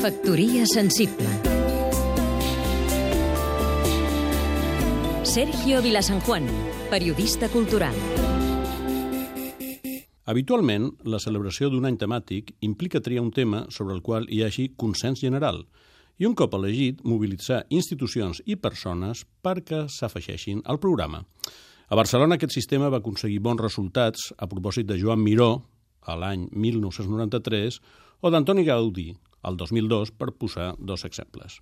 Factoria sensible Sergio Vilasanjuan, periodista cultural Habitualment, la celebració d'un any temàtic implica triar un tema sobre el qual hi hagi consens general i un cop elegit, mobilitzar institucions i persones perquè s'afegeixin al programa. A Barcelona aquest sistema va aconseguir bons resultats a propòsit de Joan Miró, a l'any 1993, o d'Antoni Gaudí, al 2002, per posar dos exemples.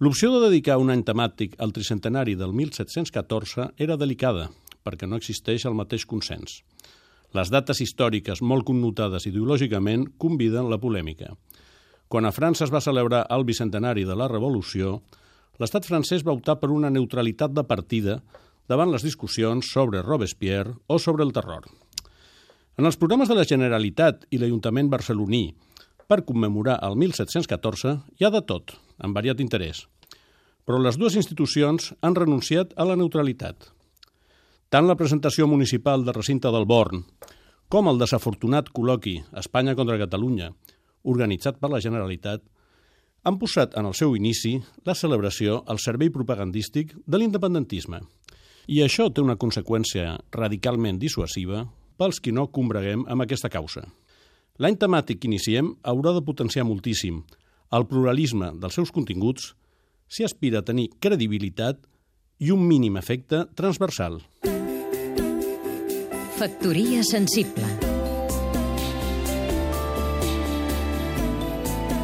L'opció de dedicar un any temàtic al tricentenari del 1714 era delicada, perquè no existeix el mateix consens. Les dates històriques molt connotades ideològicament conviden la polèmica. Quan a França es va celebrar el bicentenari de la Revolució, l'estat francès va optar per una neutralitat de partida davant les discussions sobre Robespierre o sobre el terror. En els programes de la Generalitat i l'Ajuntament barceloní per commemorar el 1714 hi ha de tot, amb variat interès. Però les dues institucions han renunciat a la neutralitat. Tant la presentació municipal de recinte del Born com el desafortunat col·loqui Espanya contra Catalunya, organitzat per la Generalitat, han posat en el seu inici la celebració al servei propagandístic de l'independentisme. I això té una conseqüència radicalment dissuasiva pels qui no combreguem amb aquesta causa. L'any temàtic que iniciem haurà de potenciar moltíssim el pluralisme dels seus continguts si aspira a tenir credibilitat i un mínim efecte transversal. Factoria sensible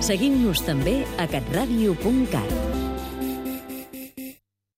Seguim-nos també a catradio.cat